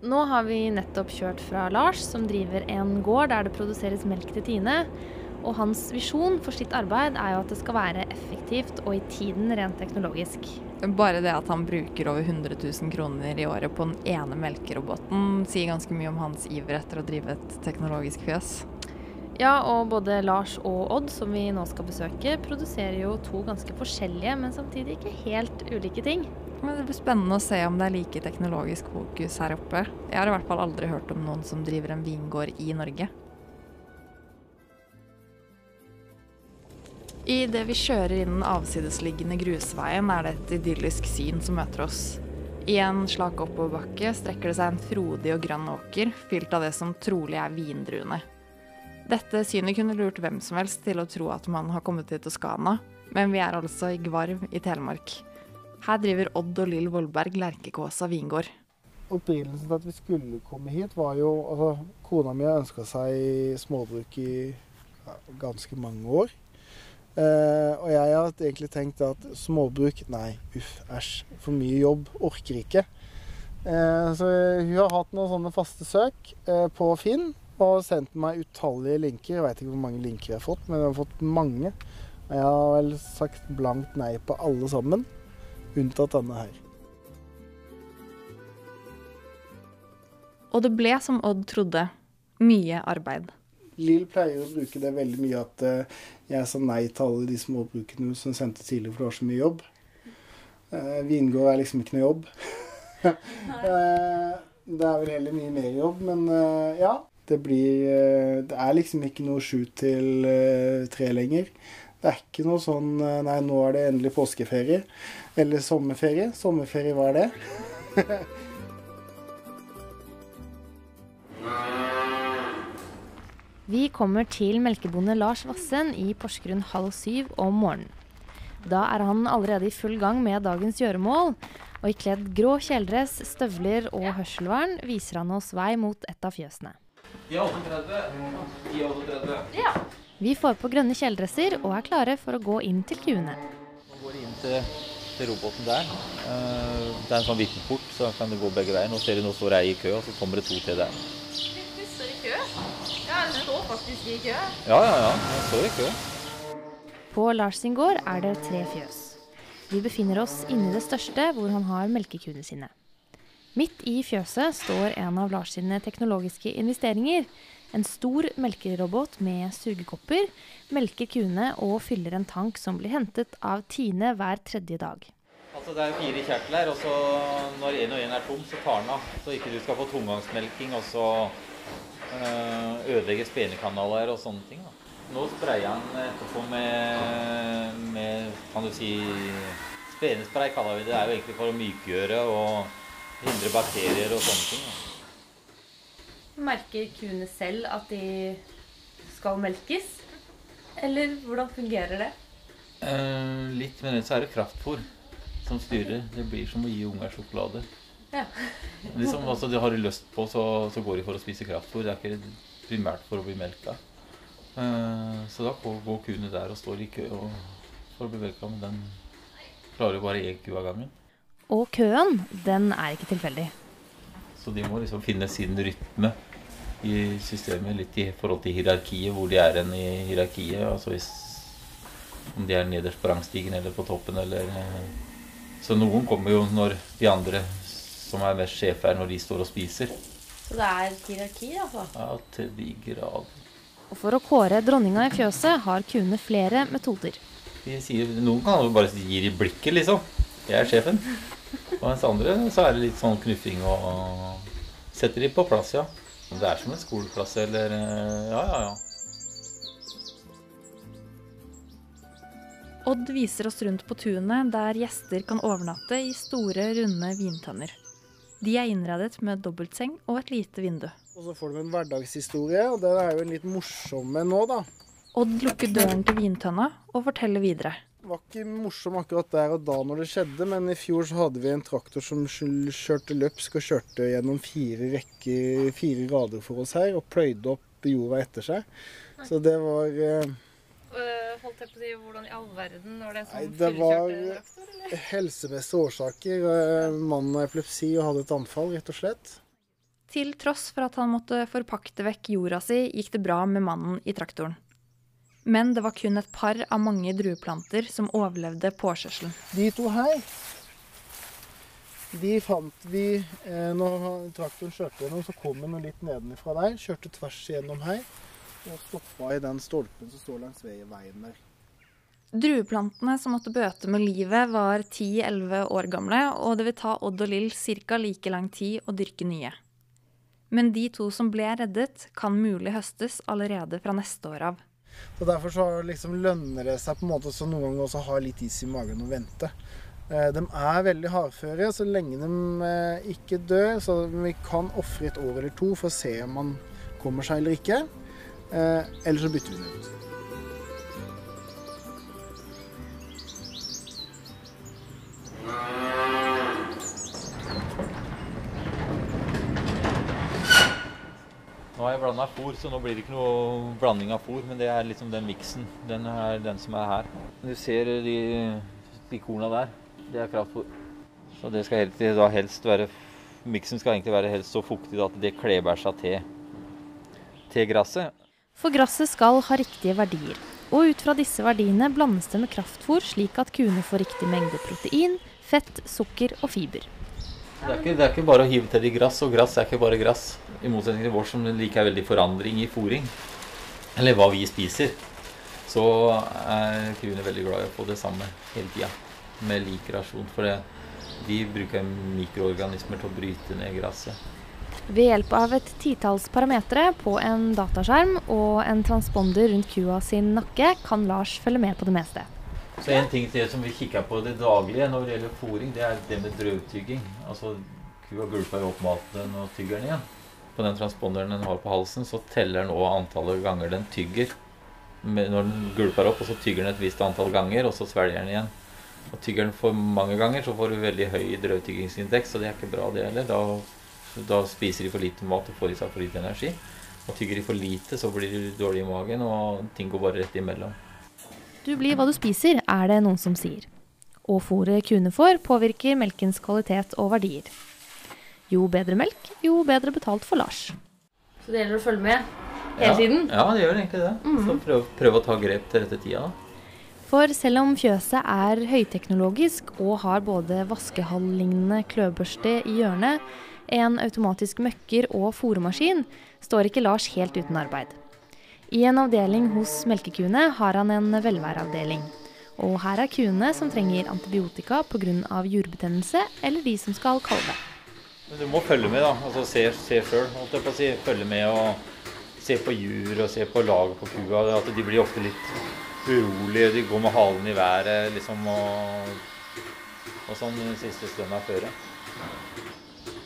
Nå har vi nettopp kjørt fra Lars, som driver en gård der det produseres melk til Tine. Og hans visjon for sitt arbeid er jo at det skal være effektivt og i tiden rent teknologisk. Bare det at han bruker over 100 000 kroner i året på den ene melkeroboten, sier ganske mye om hans iver etter å drive et teknologisk fjøs. Ja, og både Lars og Odd, som vi nå skal besøke, produserer jo to ganske forskjellige, men samtidig ikke helt ulike ting. Men Det blir spennende å se om det er like teknologisk fokus her oppe. Jeg har i hvert fall aldri hørt om noen som driver en vingård i Norge. Idet vi kjører inn den avsidesliggende grusveien, er det et idyllisk syn som møter oss. I en slak oppoverbakke strekker det seg en frodig og grønn åker, fylt av det som trolig er vindruene. Dette synet kunne lurt hvem som helst til å tro at man har kommet til Toskana, men vi er altså i Gvarv i Telemark. Her driver Odd og Lill Vollberg Lerkekåsa vingård. Opprinnelsen til at vi skulle komme hit, var jo altså, Kona mi har ønska seg småbruk i ganske mange år. Eh, og jeg har egentlig tenkt at småbruk Nei, uff, æsj. For mye jobb. Orker ikke. Eh, så hun har hatt noen sånne faste søk eh, på Finn og sendt meg utallige linker. Jeg veit ikke hvor mange linker jeg har fått, men jeg har fått mange. Og jeg har vel sagt blankt nei på alle sammen, unntatt denne her. Og det ble som Odd trodde, mye arbeid. Lill pleier å bruke det veldig mye at eh, jeg sa nei til alle de småbrukene som sendte tidligere, for det var så mye jobb. Eh, vingård er liksom ikke noe jobb. eh, det er vel heller mye mer jobb, men ja. Det blir Det er liksom ikke noe sju til tre lenger. Det er ikke noe sånn eh, Nei, nå er det endelig påskeferie. Eller sommerferie. Sommerferie, hva er det? Vi kommer til melkebonde Lars Vassen i Porsgrunn halv syv om morgenen. Da er han allerede i full gang med dagens gjøremål, og i kledd grå kjeledress, støvler og hørselvern viser han oss vei mot et av fjøsene. De er 38. De er 38. Vi får på grønne kjeledresser og er klare for å gå inn til kuene. Nå går inn til, til roboten der. Eh, Det er en sånn vippeport, så kan det gå begge veier. Nå ser du nå står ei i kø, og så kommer det to til der. Du står i kø? Ja, du står faktisk i kø. Ja, ja, ja. Jeg står i kø. På Lars sin gård er det tre fjøs. Vi befinner oss inni det største, hvor han har melkekuene sine. Midt i fjøset står en av Lars sine teknologiske investeringer. En stor melkerobot med sugekopper melker kuene og fyller en tank som blir hentet av Tine hver tredje dag. Altså Det er fire kjertler, og så når en og en er tom, så tar den av. Så ikke du skal få tomgangsmelking og så øh, ødelegge spenekanaler og sånne ting. da. Nå sprayer han etterpå med, med kan du si, spenespray, kaller vi det. Det er jo egentlig for å mykgjøre og hindre bakterier og sånne ting. da. Merker kuene selv at de skal melkes? Eller hvordan fungerer det? Eh, litt, men så er det kraftfôr som styrer. Det blir som å gi unger sjokolade. Ja. Liksom, altså, det har de lyst på, så, så går de for å spise kraftfôr. Det er ikke primært for å bli melka. Eh, så da går, går kuene der og står i kø og, for å bli melka, men den klarer jo bare én ku av gangen. Og køen, den er ikke tilfeldig. Så de må liksom finne sin rytme i systemet, litt i forhold til hierarkiet, hvor de er hen i hierarkiet. Altså hvis, om de er nederst på rangstigen eller på toppen, eller eh, Så noen kommer jo når de andre som er mest sjefer, når de står og spiser. Så det er hierarki, altså? Ja, til de grader. Og for å kåre dronninga i fjøset har kuene flere metoder. De sier, noen kan jo bare gi de blikket, liksom. Jeg er sjefen. Og mens andre så er det litt sånn knuffing og Setter de på plass, ja. Det er som en skoleklasse eller eh, Ja, ja, ja. Odd viser oss rundt på tunet, der gjester kan overnatte i store, runde vintønner. De er innredet med dobbeltseng og et lite vindu. Og så får du en hverdagshistorie, og den er jo litt morsom nå, da. Odd lukker døren til vintønna og forteller videre. Var ikke morsom akkurat der og da når det skjedde, men i fjor så hadde vi en traktor som kjørte løpsk og kjørte gjennom fire rekker, fire rader for oss her, og pløyde opp jorda etter seg. Så det var eh, holdt jeg på å si, Hvordan i all verden når det er Nei, det var helsemessige årsaker. Eh, Mannen har epilepsi og hadde et anfall, rett og slett. Til tross for at han måtte forpakte vekk jorda si, gikk det bra med mannen i traktoren. Men det var kun et par av mange drueplanter som overlevde påkjørselen. De to her, de fant vi eh, når traktoren kjørte gjennom. Så kom den litt nedenfra der, kjørte tvers igjennom her og stoppa i den stolpen som står langs veien der. Drueplantene som måtte bøte med livet, var 10-11 år gamle, og det vil ta Odd og Lill ca. like lang tid å dyrke nye. Men de to som ble reddet, kan mulig høstes allerede fra neste år av. Så Derfor så liksom lønner det seg på en måte så noen ganger også ha litt is i magen og vente. Eh, de er veldig hardføre så lenge de eh, ikke dør. Så vi kan ofre et år eller to for å se om man kommer seg eller ikke. Eh, eller så bytter vi den ut. Nå har jeg blanda fôr, så nå blir det ikke noe blanding av fôr. Men det er liksom den miksen. Den er den som er her. Du ser de, de korna der. Det er kraftfôr. Så det skal helst, da helst være Miksen skal egentlig være helst så fuktig at det kleber seg til, til gresset. For gresset skal ha riktige verdier. Og ut fra disse verdiene blandes det med kraftfôr, slik at kuene får riktig mengde protein, fett, sukker og fiber. Det er, ikke, det er ikke bare å hive til i gress, og gress er ikke bare gress. I motsetning til vår som liker veldig forandring i fôring, eller hva vi spiser, så er kuene veldig glad i å få det samme hele tida, med lik rasjon. For det, de bruker mikroorganismer til å bryte ned gresset. Ved hjelp av et titalls parametere på en dataskjerm og en transponder rundt kua sin nakke, kan Lars følge med på det meste. Så En ting til som vi kikker på det daglige når det gjelder fôring, det er det med drøvtygging. Altså Kua gulper jo opp maten og tygger den igjen. På den transponderen den har på halsen, så teller den òg antallet ganger den tygger. Når den gulper opp, og så tygger den et visst antall ganger, og så svelger den igjen. Og Tygger den for mange ganger, så får du veldig høy drøvtyggingsindeks, og det er ikke bra, det heller. Da, da spiser de for lite mat og får i seg for lite energi. Og Tygger de for lite, så blir de dårlige i magen, og ting går bare rett imellom. Du blir hva du spiser, er det noen som sier. Og fôret kuene får, påvirker melkens kvalitet og verdier. Jo bedre melk, jo bedre betalt for Lars. Så det gjelder å følge med hele ja, tiden? Ja, det gjør egentlig det. Så prøv, prøv å ta grep til rette tida. For selv om fjøset er høyteknologisk og har både vaskehall-lignende kløvbørste i hjørnet, en automatisk møkker og fôremaskin, står ikke Lars helt uten arbeid. I en avdeling hos melkekuene har han en velværeavdeling. Og her er kuene som trenger antibiotika pga. jordbetennelse, eller de som skal kalve. Du må følge med, da. Altså se, se sjøl. Si. Følge med og se på jur og se på laget på kua. At de blir ofte litt urolige. De går med halen i været liksom og, og sånn den siste stunda før.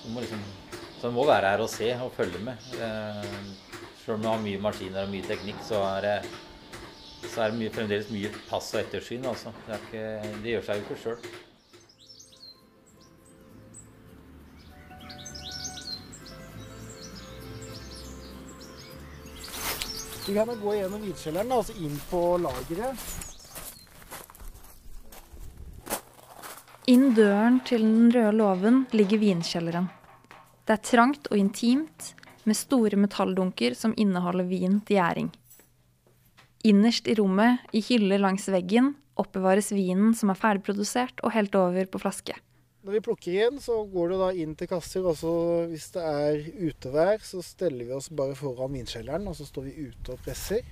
Du må liksom, så du må være her og se og følge med. Sjøl om du har mye maskiner og mye teknikk, så er det, så er det mye, fremdeles mye pass og ettersyn. Altså. Det, er ikke, det gjør seg jo ikke sjøl. Vi kan gå gjennom vinkjelleren, og altså inn på lageret. Inn døren til den røde låven ligger vinkjelleren. Det er trangt og intimt, med store metalldunker som inneholder vin til gjæring. Innerst i rommet, i hyller langs veggen, oppbevares vinen som er ferdigprodusert og helt over på flaske. Når vi plukker igjen, så går det da inn til kasser. Og så hvis det er utevær, så steller vi oss bare foran vinkjelleren, og så står vi ute og presser.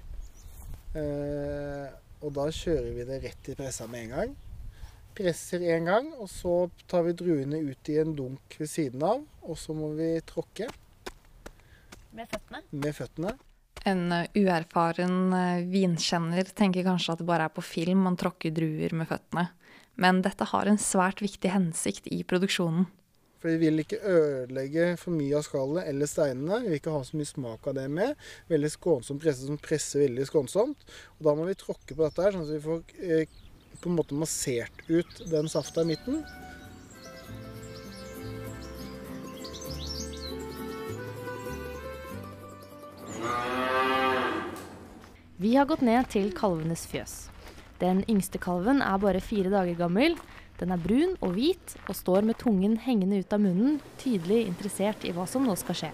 Eh, og da kjører vi det rett i pressa med en gang. Presser én gang, og så tar vi druene ut i en dunk ved siden av. Og så må vi tråkke Med føttene? med føttene. En eh, uerfaren eh, vinkjenner tenker kanskje at det bare er på film man tråkker druer med føttene. Men dette har en svært viktig hensikt i produksjonen. For vi vil ikke ødelegge for mye av skallet eller steinene. Vi vil ikke ha så mye smak av det med. Veldig skånsomt presse som presser veldig skånsomt. Og da må vi tråkke på dette her, sånn at vi får eh, på en måte massert ut den safta i midten. Vi har gått ned til kalvenes fjøs. Den yngste kalven er bare fire dager gammel. Den er brun og hvit og står med tungen hengende ut av munnen, tydelig interessert i hva som nå skal skje.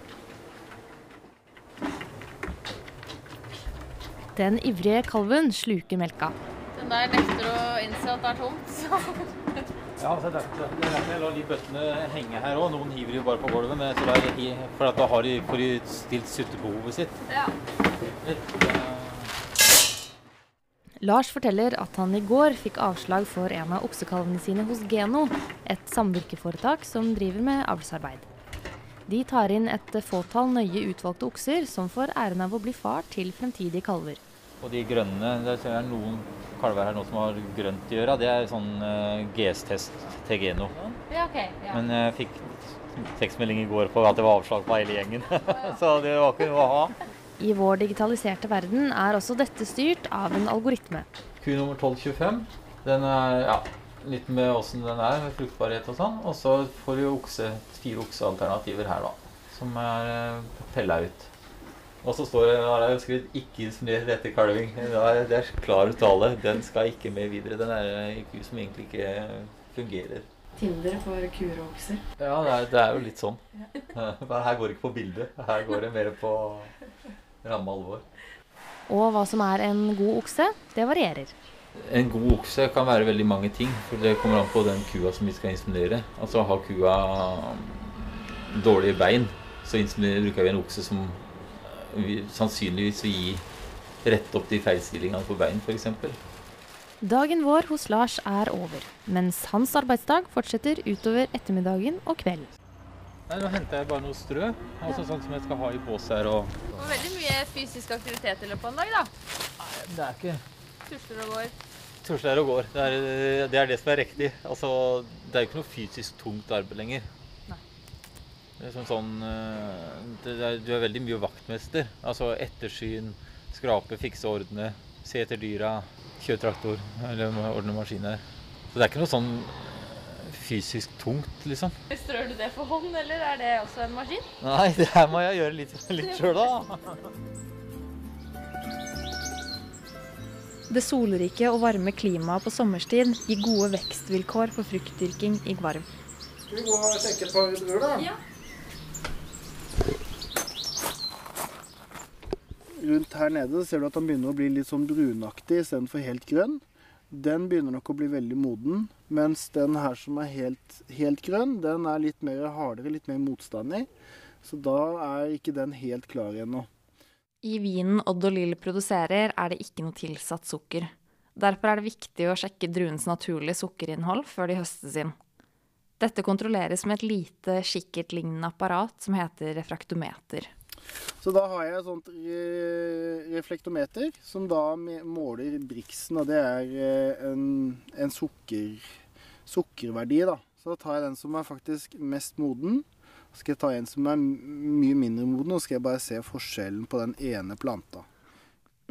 Den ivrige kalven sluker melka. Den der nekter å innse at det er tomt. Så. Ja, så det det er derfor jeg lar de bøttene henge her òg. Noen hiver jo bare på gulvet, men jeg tror det er for at da har de får de stilt suttebehovet sitt. Ja. Eh, Lars forteller at han i går fikk avslag for en av oksekalvene sine hos Geno, et samvirkeforetak som driver med avlsarbeid. De tar inn et fåtall nøye utvalgte okser som får æren av å bli far til fremtidige kalver. Og de grønne, det er noen kalver her nå som har grønt i øra. Det er sånn uh, GS-test til Geno. ja, okay, Ja. Men jeg fikk tekstmelding i går på at det var avslag på hele gjengen. så det var ikke noe å ha. I vår digitaliserte verden er også dette styrt av en algoritme. Ku nummer 1225. Den er ja, litt med åssen den er, med fruktbarhet og sånn. Og så får du okse, fire oksealternativer her, da. Som er pella ut. Og så står det har jeg jo skrevet 'ikke insinuer etter kalving'. Det er, det klar uttale. Den skal ikke med videre. Den er en ku som egentlig ikke fungerer. Tinder for kuer og okser. Ja, det er, det er jo litt sånn. Her går det ikke på bildet. Her går det mer på ramme alvor. Og hva som er en god okse, det varierer. En god okse kan være veldig mange ting. for Det kommer an på den kua som vi skal inseminere. Altså Har kua mm, dårlige bein, så bruker vi en okse som vi, sannsynligvis vil gi rette opp de feilstillingene på bein, f.eks. Dagen vår hos Lars er over, mens hans arbeidsdag fortsetter utover ettermiddagen og kvelden. Nei, Nå henter jeg bare noe strø, altså sånn som jeg skal ha i bås her. og... Det var veldig mye fysisk aktivitet i løpet av en dag, da. Nei, Det er ikke Tusler og går. tusler og går. Det er, det er det som er riktig. Altså, det er jo ikke noe fysisk tungt arbeid lenger. Nei. Det er sånn, sånn eh, det er, Du er veldig mye vaktmester. Altså ettersyn, skrape, fikse, ordne, se etter dyra, kjøre traktor eller ordne maskiner. Så det er ikke noe sånn fysisk tungt, liksom. Strør du det for hånd, eller er det også en maskin? Nei, det her må jeg gjøre litt, litt sjøl, da. Det solrike og varme klimaet på sommerstid gir gode vekstvilkår for fruktdyrking i Gvarv. Skal vi gå og sjekke et par druer, da? Ja. Rundt her nede ser du at den begynner å bli litt sånn brunaktig istedenfor helt grønn. Den begynner nok å bli veldig moden, mens den her som er helt, helt grønn, den er litt mer hardere, litt mer motstandig. Så da er ikke den helt klar ennå. I vinen Odd og Lill produserer, er det ikke noe tilsatt sukker. Derfor er det viktig å sjekke druens naturlige sukkerinnhold før de høstes inn. Dette kontrolleres med et lite kikkertlignende apparat som heter refraktometer. Så da har jeg et sånt reflektometer som da måler briksen, og det er eh, en, en sukker, sukkerverdi, da. Så da tar jeg den som er faktisk mest moden. Så skal jeg ta en som er mye mindre moden, og skal jeg bare se forskjellen på den ene planta.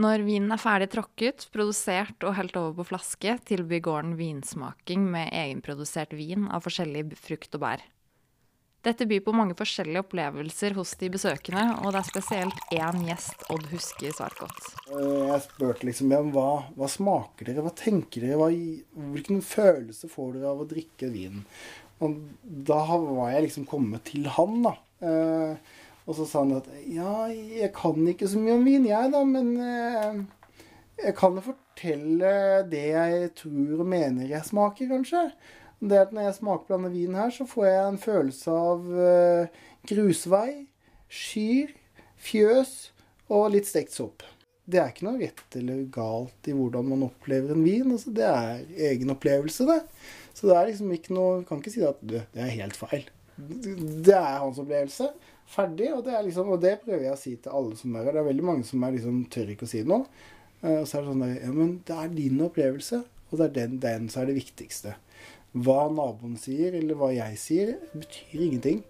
Når vinen er ferdig tråkket, produsert og helt over på flaske, tilbyr gården vinsmaking med egenprodusert vin av forskjellig frukt og bær. Dette byr på mange forskjellige opplevelser hos de besøkende, og det er spesielt én gjest Odd husker svært godt. Eh, Jeg spurte liksom ja, hva, hva smaker dere, hva tenker dere, hva, hvilken følelse får dere av å drikke vin? Og da var jeg liksom kommet til han, da. Eh, og så sa han at ja, jeg kan ikke så mye om vin, jeg, da, men eh, jeg kan jo fortelle det jeg tror og mener jeg smaker, kanskje. Det er at Når jeg smakblander vin her, så får jeg en følelse av eh, grusvei, skyr, fjøs og litt stekt sopp. Det er ikke noe rett eller galt i hvordan man opplever en vin. Altså, det er egen opplevelse, det. Så det er liksom ikke noe Kan ikke si at du, det er helt feil. Det er hans opplevelse. Ferdig. Og det, er liksom, og det prøver jeg å si til alle som er her. Det er veldig mange som er liksom, tør ikke å si noe. Eh, Og så er det sånn der, ja, men det er din opplevelse, og det er den, den som er det viktigste. Hva naboen sier, eller hva jeg sier, betyr ingenting.